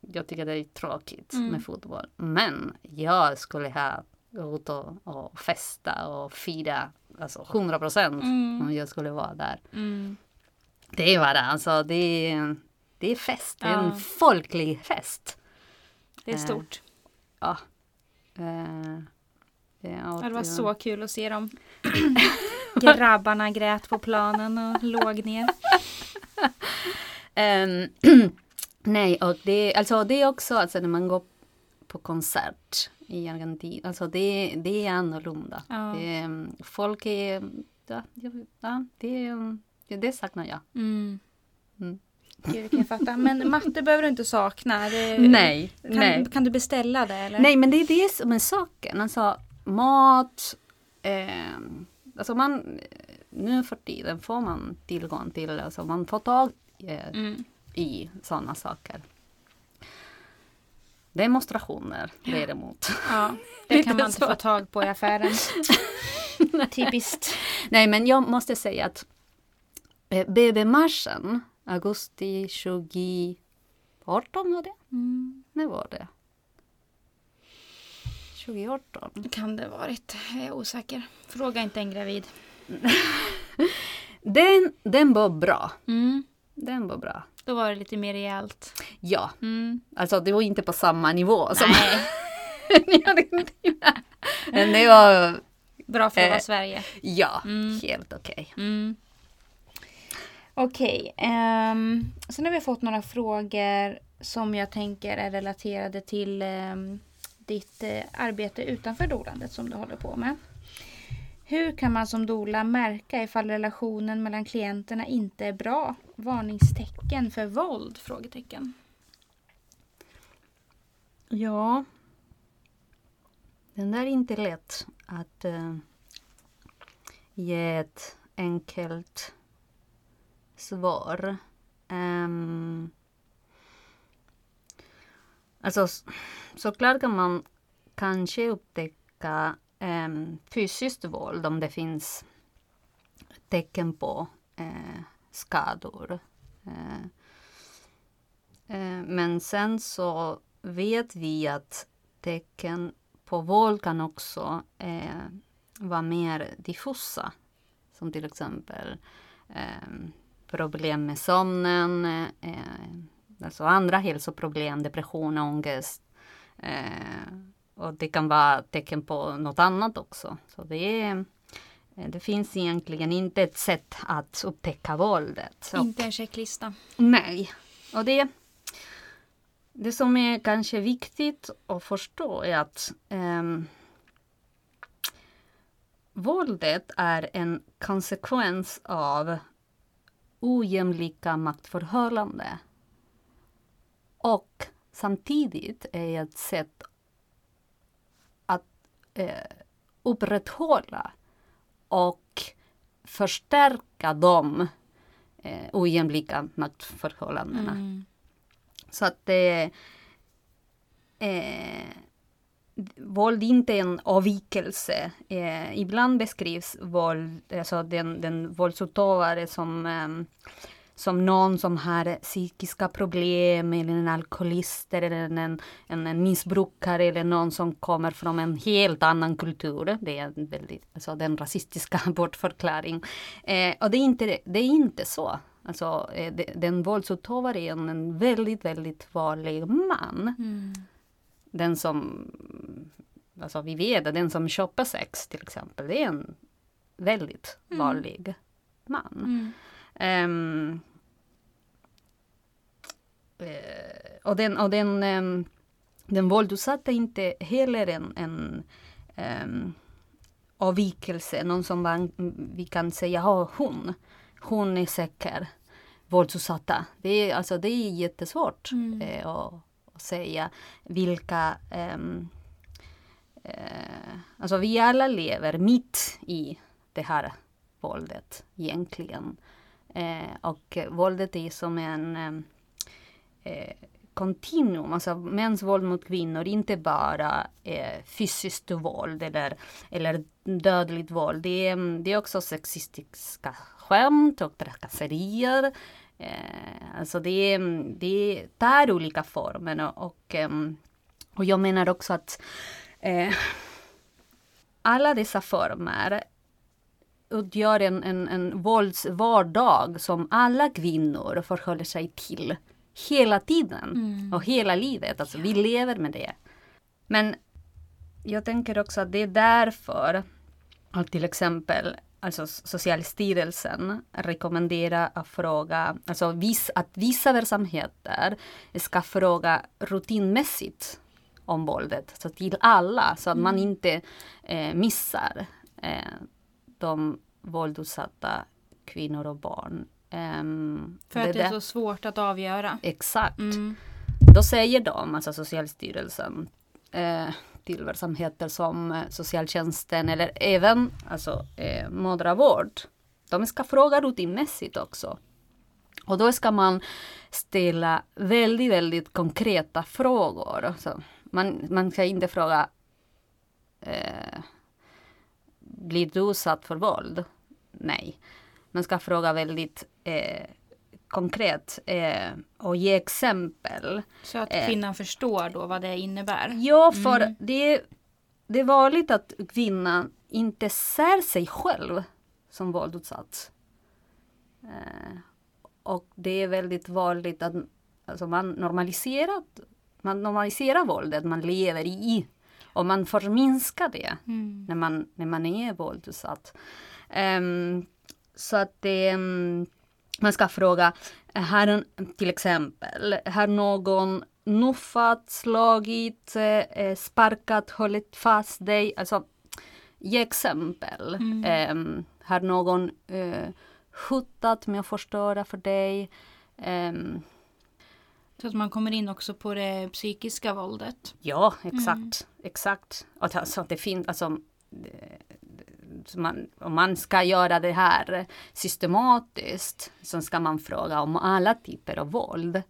Jag tycker det är tråkigt Mm. med fotboll. Men jag skulle ha gått och, och festa och fira alltså 100 procent Mm. om jag skulle vara där. Mm. Det är bara alltså det, det är fest, det är Ja. en folklig fest. Det är Eh, stort. Ja. Eh, ja, och Ja, det var så kul att se dem. Grabbarna grät på planen och låg ner. Ehm, nej, och det, alltså, det är också alltså, när man går på konsert i Argentina, alltså det, det är annorlunda. Ja. Det, är, folk är, ja, ja det, är- det saknar jag. Mm. Mm. Gud, kan jag fatta. Men matte behöver du inte sakna. Det, Nej, kan, nej. kan du beställa det eller? Nej, men det är det som är saken. Alltså mat, eh, alltså man, nu för tiden får man tillgång till, alltså man får tag eh, Mm. i sådana saker. Demonstrationer däremot. Ja, det kan man inte få tag på i affären. Typiskt. Nej, men jag måste säga att eh, BB-marschen, augusti 2018 var det? Mm. När var det? 2018? Kan det varit. Jag är osäker. Fråga inte en gravid. Den, den var bra. Mm. Den var bra. Då var det lite mer rejält. Ja, Mm. alltså det var inte på samma nivå som Nej, i Argentina. Men det var, bra för att vara Eh. Sverige. ja, Mm. helt okej. Mm. Okej, ehm, sen har vi fått några frågor som jag tänker är relaterade till ehm, ditt eh, arbete utanför dolandet som du håller på med. Hur kan man som dola märka ifall relationen mellan klienterna inte är bra? Varningstecken för våld? Frågetecken. Ja. Den där är inte lätt att eh, ge ett enkelt svar. Um, alltså såklart kan man kanske upptäcka um, fysiskt våld om det finns tecken på uh, skador. Eh, eh, men sen så vet vi att tecken på våld kan också eh, vara mer diffusa. Som till exempel eh, problem med sömnen, eh, alltså andra hälsoproblem, depression, ångest. Eh, och det kan vara tecken på något annat också. Så det, är, det finns egentligen inte ett sätt att upptäcka våldet. Inte en checklista. Nej. Och det, det som är kanske viktigt att förstå är att ehm, våldet är en konsekvens av ojämlika maktförhållanden. Och samtidigt är ett sätt att eh, upprätthålla och förstärka de eh, ojämlika maktförhållandena. Mm. Så att det eh, våld är inte en avvikelse. Eh, ibland beskrivs våld, alltså den, den våldsutövare som, eh, som någon som har psykiska problem eller en alkoholist eller en, en, en missbrukare eller någon som kommer från en helt annan kultur. Det är en väldigt, alltså den rasistiska bortförklaring. Eh, och det är inte, det är inte så. Alltså, eh, de- den våldsutövare är en, väldigt, väldigt vanlig man. Mm. Den som, alltså vi vet den som köper sex till exempel, det är en väldigt Mm. vanlig man. Mm. Ehm, eh, och den, och den, um, den våldsutsatta är inte heller en, en um, avvikelse, någon som man, vi kan säga, ja hon, hon är säker våldsutsatta. Det är, alltså, det är jättesvårt Mm. eh, att, att säga vilka ehm, eh, Alltså vi alla lever mitt i det här våldet egentligen. Eh, och eh, våldet är som en eh, Eh, kontinuum, alltså mäns våld mot kvinnor, inte bara eh, fysiskt våld eller, eller dödligt våld. Det är, det är också sexistiska skämt och trakasserier. Eh, alltså det, det tar olika former och, och, ehm, och jag menar också att eh, alla dessa former utgör en, en, en våldsvardag som alla kvinnor förhåller sig till hela tiden Mm. och hela livet. Alltså vi lever med det. Men jag tänker också att det är därför att till exempel alltså Socialstyrelsen rekommenderar att fråga, alltså vis, att vissa verksamheter ska fråga rutinmässigt om våldet, så till alla, så att man Mm. inte eh, missar eh, de våldsutsatta kvinnor och barn. Ehm, För att det är där- så svårt att avgöra. Exakt. Mm. Då säger de, alltså Socialstyrelsen, eh, till verksamheter som eh, socialtjänsten eller även alltså, eh, mödravård. De ska fråga rutinmässigt också. Och då ska man ställa väldigt, väldigt konkreta frågor. Alltså, man, man ska inte fråga eh, Blir du utsatt för våld? Nej. Man ska fråga väldigt eh, konkret eh, och ge exempel. Så att Eh. kvinnan förstår då vad det innebär. Ja, för Mm. det, det är vanligt att kvinnan inte ser sig själv som våldsutsatt. Eh, och det är väldigt vanligt att alltså man, normaliserar, man normaliserar våldet man lever i. Och man förminskar det Mm. när man, när man är våldsutsatt. Ehm, så att det, mm, man ska fråga, har, till exempel, har någon nuffat, slagit, eh, sparkat, hållit fast dig? Alltså, ge exempel. Mm. Ehm, har någon eh, hotat med att förstöra för dig? Ehm, Så att man kommer in också på det psykiska våldet. Ja, exakt. Exakt. Och alltså, det finns, alltså, man, om man ska göra det här systematiskt så ska man fråga om alla typer av våld.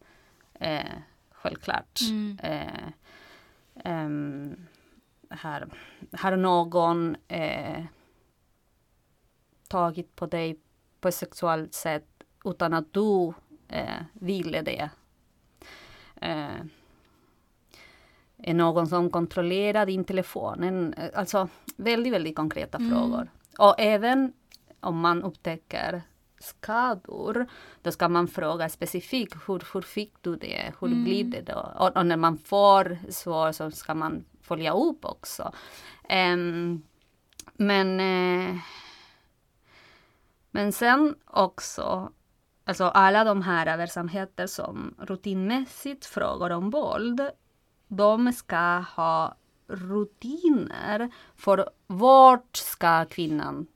Eh, självklart. Mm. Eh, ehm, har, har någon eh, tagit på dig på ett sexuellt sätt utan att du eh, ville det? Är någon som kontrollerar din telefon? En, eh, alltså väldigt, väldigt konkreta Mm. frågor. Och även om man upptäcker skador, då ska man fråga specifikt hur, hur fick du det? Hur Mm. blir det då? Och, och när man får svar så ska man följa upp också. Ehm, men, eh, men sen också, alltså alla de här verksamheter som rutinmässigt frågar om våld, de ska ha rutiner för vart ska kvinnan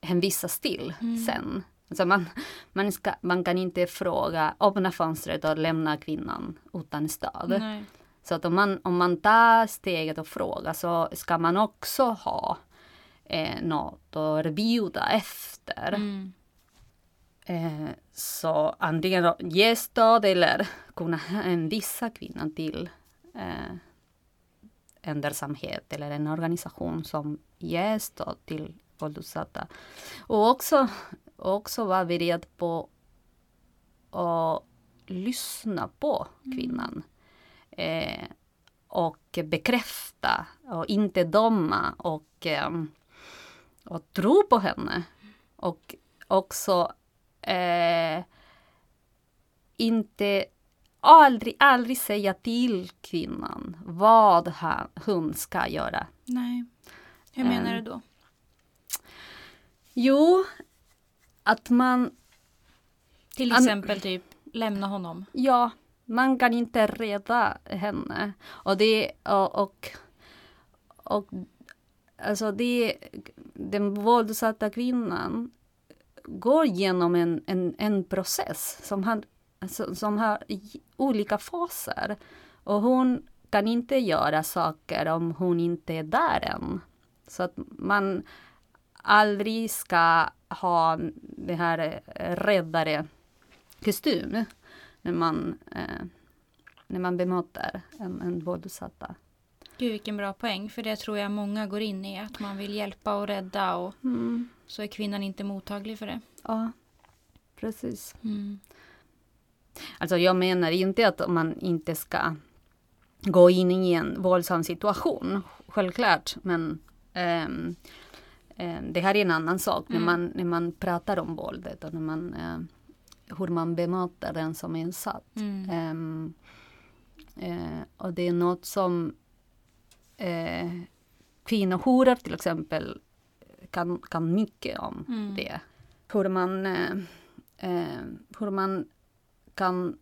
hänvisas till Mm. sen. Alltså man, man, ska, man kan inte fråga, öppna fönstret och lämna kvinnan utan stöd. Nej. Så att om man, om man tar steget och frågar så ska man också ha eh, något att erbjuda efter. Mm. Eh, så antingen ge stöd eller kunna hänvisa kvinnan till eh, en verksamhet eller en organisation som ger stöd till våldsutsatta. Och också, också vara beredd på att lyssna på kvinnan. Eh, och bekräfta och inte döma och, eh, och tro på henne. Och också eh, inte aldrig, aldrig säga till kvinnan vad han, hon ska göra. Nej. Hur menar Ehm. du då? Jo, att man, Till an- exempel typ lämna honom. ja, man kan inte rädda henne. Och det, och, och, och alltså det, den våldsutsatta kvinnan går genom en, en, en process som har, alltså, som har olika faser. Och hon kan inte göra saker om hon inte är där än. Så att man aldrig ska ha det här eh, räddare kostym när man, eh, när man bemöter en, en våldsutsatta. Gud vilken bra poäng. För det tror jag många går in i. Att man vill hjälpa och rädda och Mm. så är kvinnan inte mottaglig för det. Ja, precis. Mm. Alltså jag menar inte att man inte ska gå in i en våldsam situation, självklart. Men ehm, ehm, det här är en annan sak när, Mm. man, när man pratar om våldet och när man eh, hur man bemöter den som är insatt. Mm. Ehm, eh, och det är något som eh, kvinnojourer till exempel kan, kan mycket om Mm. det. Hur man, hur man kan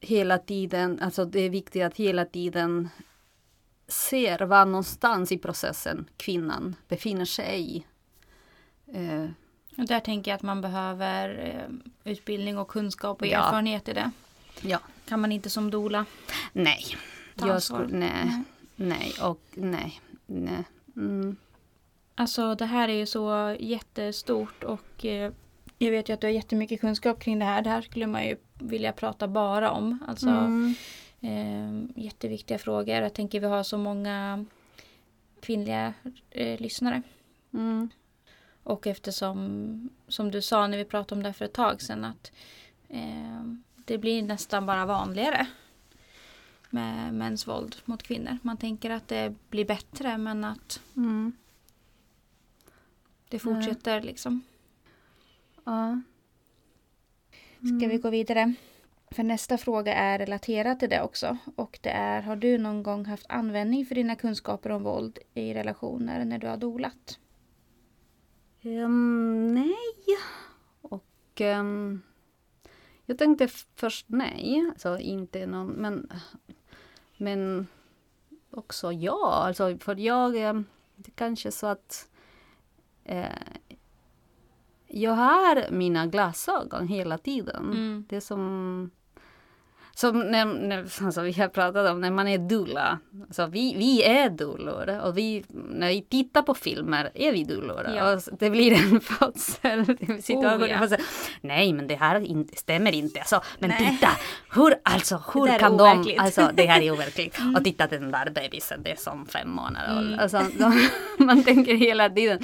hela tiden, alltså det är viktigt att hela tiden ser var någonstans i processen kvinnan befinner sig. Eh, Och där tänker jag att man behöver eh, utbildning och kunskap och Ja. erfarenhet i det. ja, Kan man inte som dola. nej. Jag skulle, nej, Nej. nej och nej. nej. Mm. Alltså det här är ju så jättestort och eh, jag vet ju att du har jättemycket kunskap kring det här. Det här skulle man ju vilja prata bara om. Alltså Mm. eh, jätteviktiga frågor. Jag tänker vi har så många kvinnliga eh, lyssnare. Mm. Och eftersom, som du sa när vi pratade om det för ett tag sedan, att eh, det blir nästan bara vanligare med mäns våld mot kvinnor. Man tänker att det blir bättre men att Mm. det fortsätter liksom. Ja. Ska vi gå vidare? För nästa fråga är relaterad till det också. Och det är, har du någon gång haft användning för dina kunskaper om våld i relationer när du har dolat? Ehm, nej. Och ehm, jag tänkte först nej, alltså inte någon, men, men också ja, alltså för jag, ehm, det kanske så att eh, jag har mina glasögon hela tiden. Mm. Det är som som när, när, alltså vi har pratat om när man är dulla. Alltså vi, vi är dullor och vi, när vi tittar på filmer är vi dullor. Ja. Det blir en födsel. Oh, ja. Nej men det här inte, stämmer inte. Alltså, men Nej. titta, hur, alltså, hur kan de, alltså det här är overkligt. Och titta den där bebisen, det är som fem månader Mm. mm. alltså, de, Man tänker hela tiden.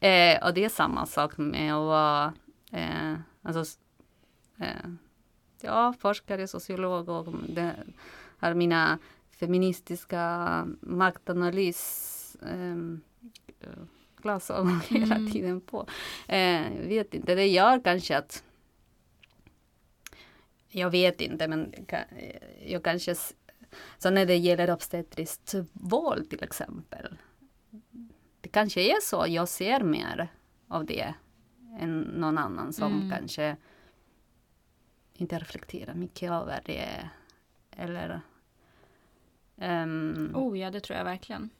Eh, och det är samma sak med att vara, eh, alltså, eh, ja, forskare, sociolog och det har mina feministiska maktanalys eh, glasögon hela Mm. tiden på. Eh, vet inte, det gör kanske att jag vet inte, men jag kanske så när det gäller obstetriskt våld till exempel. Det kanske är så, jag ser mer av det än någon annan som Mm. kanske inte reflekterar mycket över det. Eller ehm, Oh ja, det tror jag verkligen.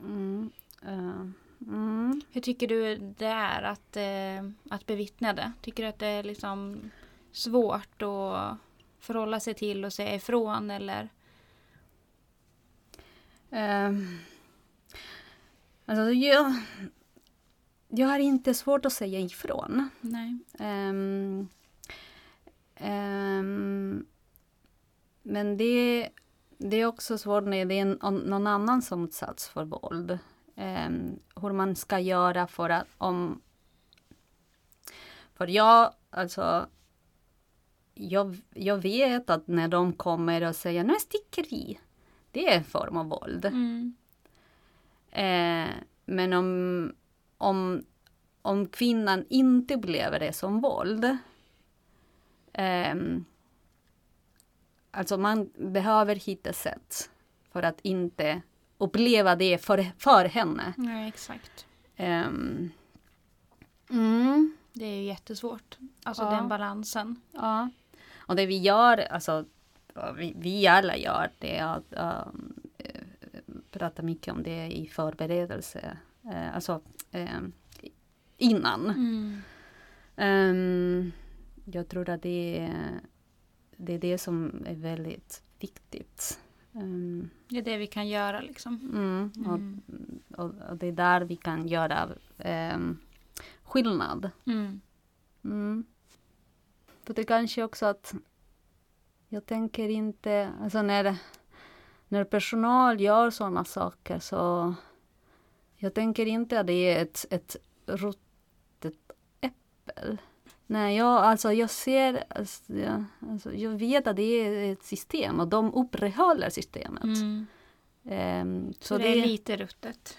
mm, eh, mm. Hur tycker du det är att, eh, att bevittna det? Tycker du att det är liksom svårt att förhålla sig till och säga ifrån eller? Ehm, alltså jag, jag har inte svårt att säga ifrån. Nej. Ehm, ehm, men det, det är också svårt när det är någon annan som utsatts för våld. Ehm, hur man ska göra för att om... För jag, alltså... Jag, jag vet att när de kommer och säger nu sticker vi. Det är en form av våld. Mm. Eh, men om, om, om kvinnan inte upplever det som våld. ehm, alltså man behöver hitta sätt för att inte uppleva det för, för henne. Nej, exakt. Ehm, mm, Det är ju jättesvårt. Alltså Ja. den balansen. ja. Och det vi gör, alltså vi, vi alla gör det är att um, eh, prata mycket om det i förberedelse. Eh, alltså eh, innan. Mm. Ehm, jag tror att det är, det är det som är väldigt viktigt. Ehm, Det är det vi kan göra liksom. mm, Mm. och, och, och det är där vi kan göra um, skillnad. Mm. Mm. För det kanske också att jag tänker inte, alltså när, när personal gör sådana saker så jag tänker inte att det är ett, ett ruttet äppel. Nej, jag, alltså jag ser, alltså, jag, alltså, jag vet att det är ett system och de upprätthåller systemet. Mm. Ehm, Så, det, är lite ruttet.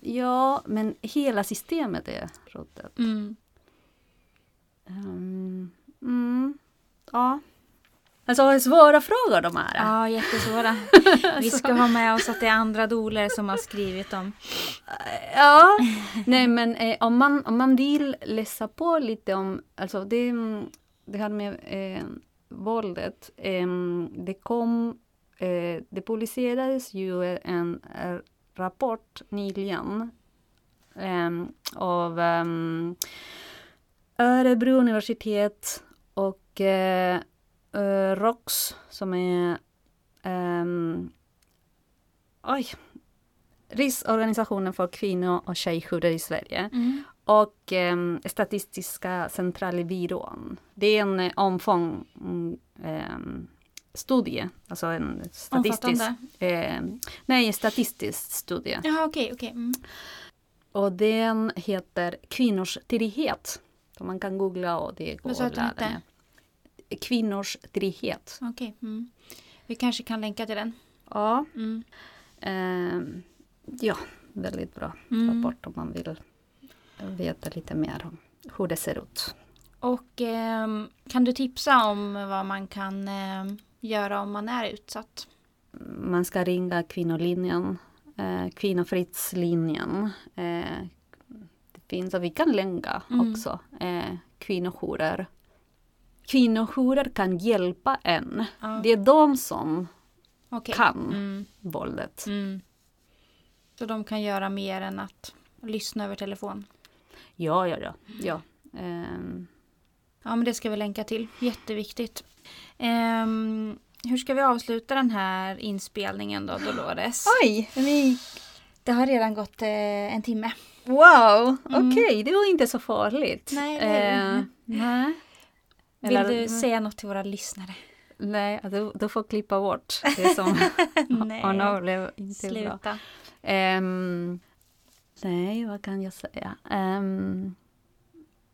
Ja, men hela systemet är ruttet. Mm. Ehm, mm, ja. Alltså svåra frågor de här. Ja, jättesvåra. Vi ska ha med oss att det är andra doler som har skrivit dem. Ja, nej men eh, om, man, om man vill läsa på lite om, alltså det, det här med eh, våldet. Eh, det kom, eh, det publicerades ju en, rapport nyligen eh, av um, Örebro universitet och eh, uh, ROX som är um, oj, Riksorganisationen för kvinno och tjejjourer i Sverige. Mm. Och um, Statistiska centralbyrån. Det är en uh, omfång um, studie, alltså en statistisk, eh, nej, statistisk studie. Jaha, okej, okay, okej. Okay. Mm. Och den heter Kvinnors. Så man kan googla och det går att ladda kvinnors frihet. Okay. Mm. Vi kanske kan länka till den. Ja. Mm. Eh, ja, väldigt bra mm. rapport om man vill veta lite mer om hur det ser ut. Och eh, kan du tipsa om vad man kan eh, göra om man är utsatt? Man ska ringa kvinnolinjen, eh, kvinnofridslinjen. Eh, det finns, och vi kan länka mm. också, eh, kvinnojourer kvinnojourer kan hjälpa en. Ja. Det är de som okay. kan mm. våldet. Mm. Så de kan göra mer än att lyssna över telefon? Ja, ja, ja. ja. Um. ja men det ska vi länka till. Jätteviktigt. Um, hur ska vi avsluta den här inspelningen då, Dolores? Oj! Vi... Det har redan gått eh, en timme. Wow, mm. okej, okay. det var inte så farligt. Nej, eh, nej. Vill Eller, du säga något till våra lyssnare? Nej, du, du får klippa bort det som Anna blev inte Sluta. bra. Um, nej, vad kan jag säga? Um,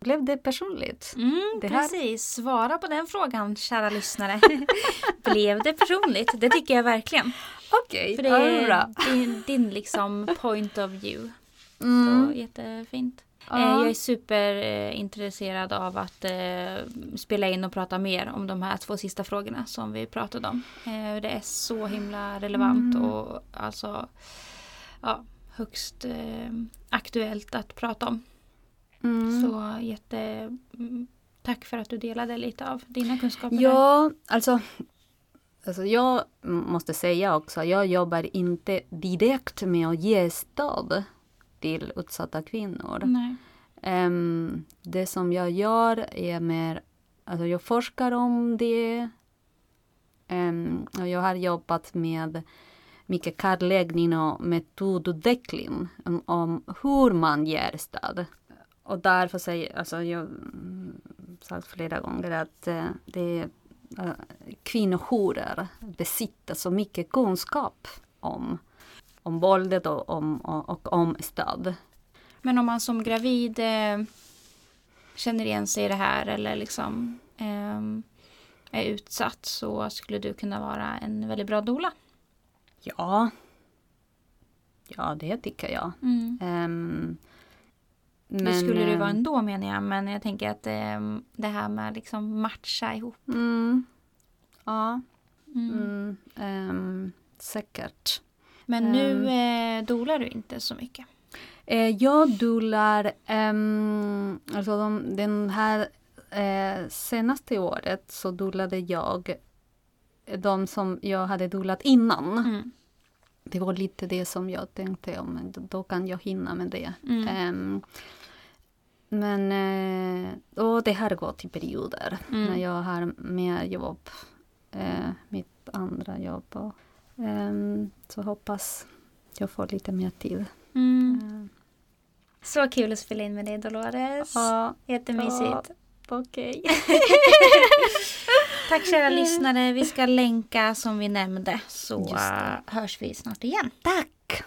blev det personligt? Mm, det här... Precis, svara på den frågan kära lyssnare. blev det personligt? Det tycker jag verkligen. Okej, okay, För det är din, din liksom point of view. Mm. Så jättefint. Ja. Jag är superintresserad av att eh, spela in och prata mer om de här två sista frågorna som vi pratade om. Eh, det är så himla relevant mm. och alltså ja, högst eh, aktuellt att prata om. Mm. Så jätte mm, Tack för att du delade lite av dina kunskaper. Ja, där. alltså Alltså jag måste säga också, jag jobbar inte direkt med att ge stöd till utsatta kvinnor. Um, det som jag gör är mer, alltså jag forskar om det. Um, och jag har jobbat med mycket kartläggning och metodutveckling om, om hur man ger stöd. Och därför säger alltså jag sagt flera gånger att uh, det uh, kvinnojourer besitter så mycket kunskap om om våldet och om, och, om stöd. Men om man som gravid eh, känner igen sig i det här eller liksom eh, är utsatt så skulle du kunna vara en väldigt bra dola. Ja. Ja, det tycker jag. Mm. Um, men, det skulle du vara ändå menar jag, men jag tänker att eh, det här med liksom matcha ihop. Mm, ja, mm. Um, säkert. Men nu eh, dolar du inte så mycket? Eh, jag dolar, um, alltså de, den här eh, senaste året så dolade jag de som jag hade dolat innan. Mm. Det var lite det som jag tänkte, ja, men då kan jag hinna med det. Mm. Um, men eh, och det har gått i perioder mm. när jag har mer jobb, eh, mitt andra jobb. Och, Um, så hoppas jag får lite mer tid. Mm. Uh. Så kul att spela in med dig Dolores. Ja, Jättemysigt. Ja, Okej. Okay. Tack kära lyssnare. Vi ska länka som vi nämnde så hörs vi snart igen. Tack!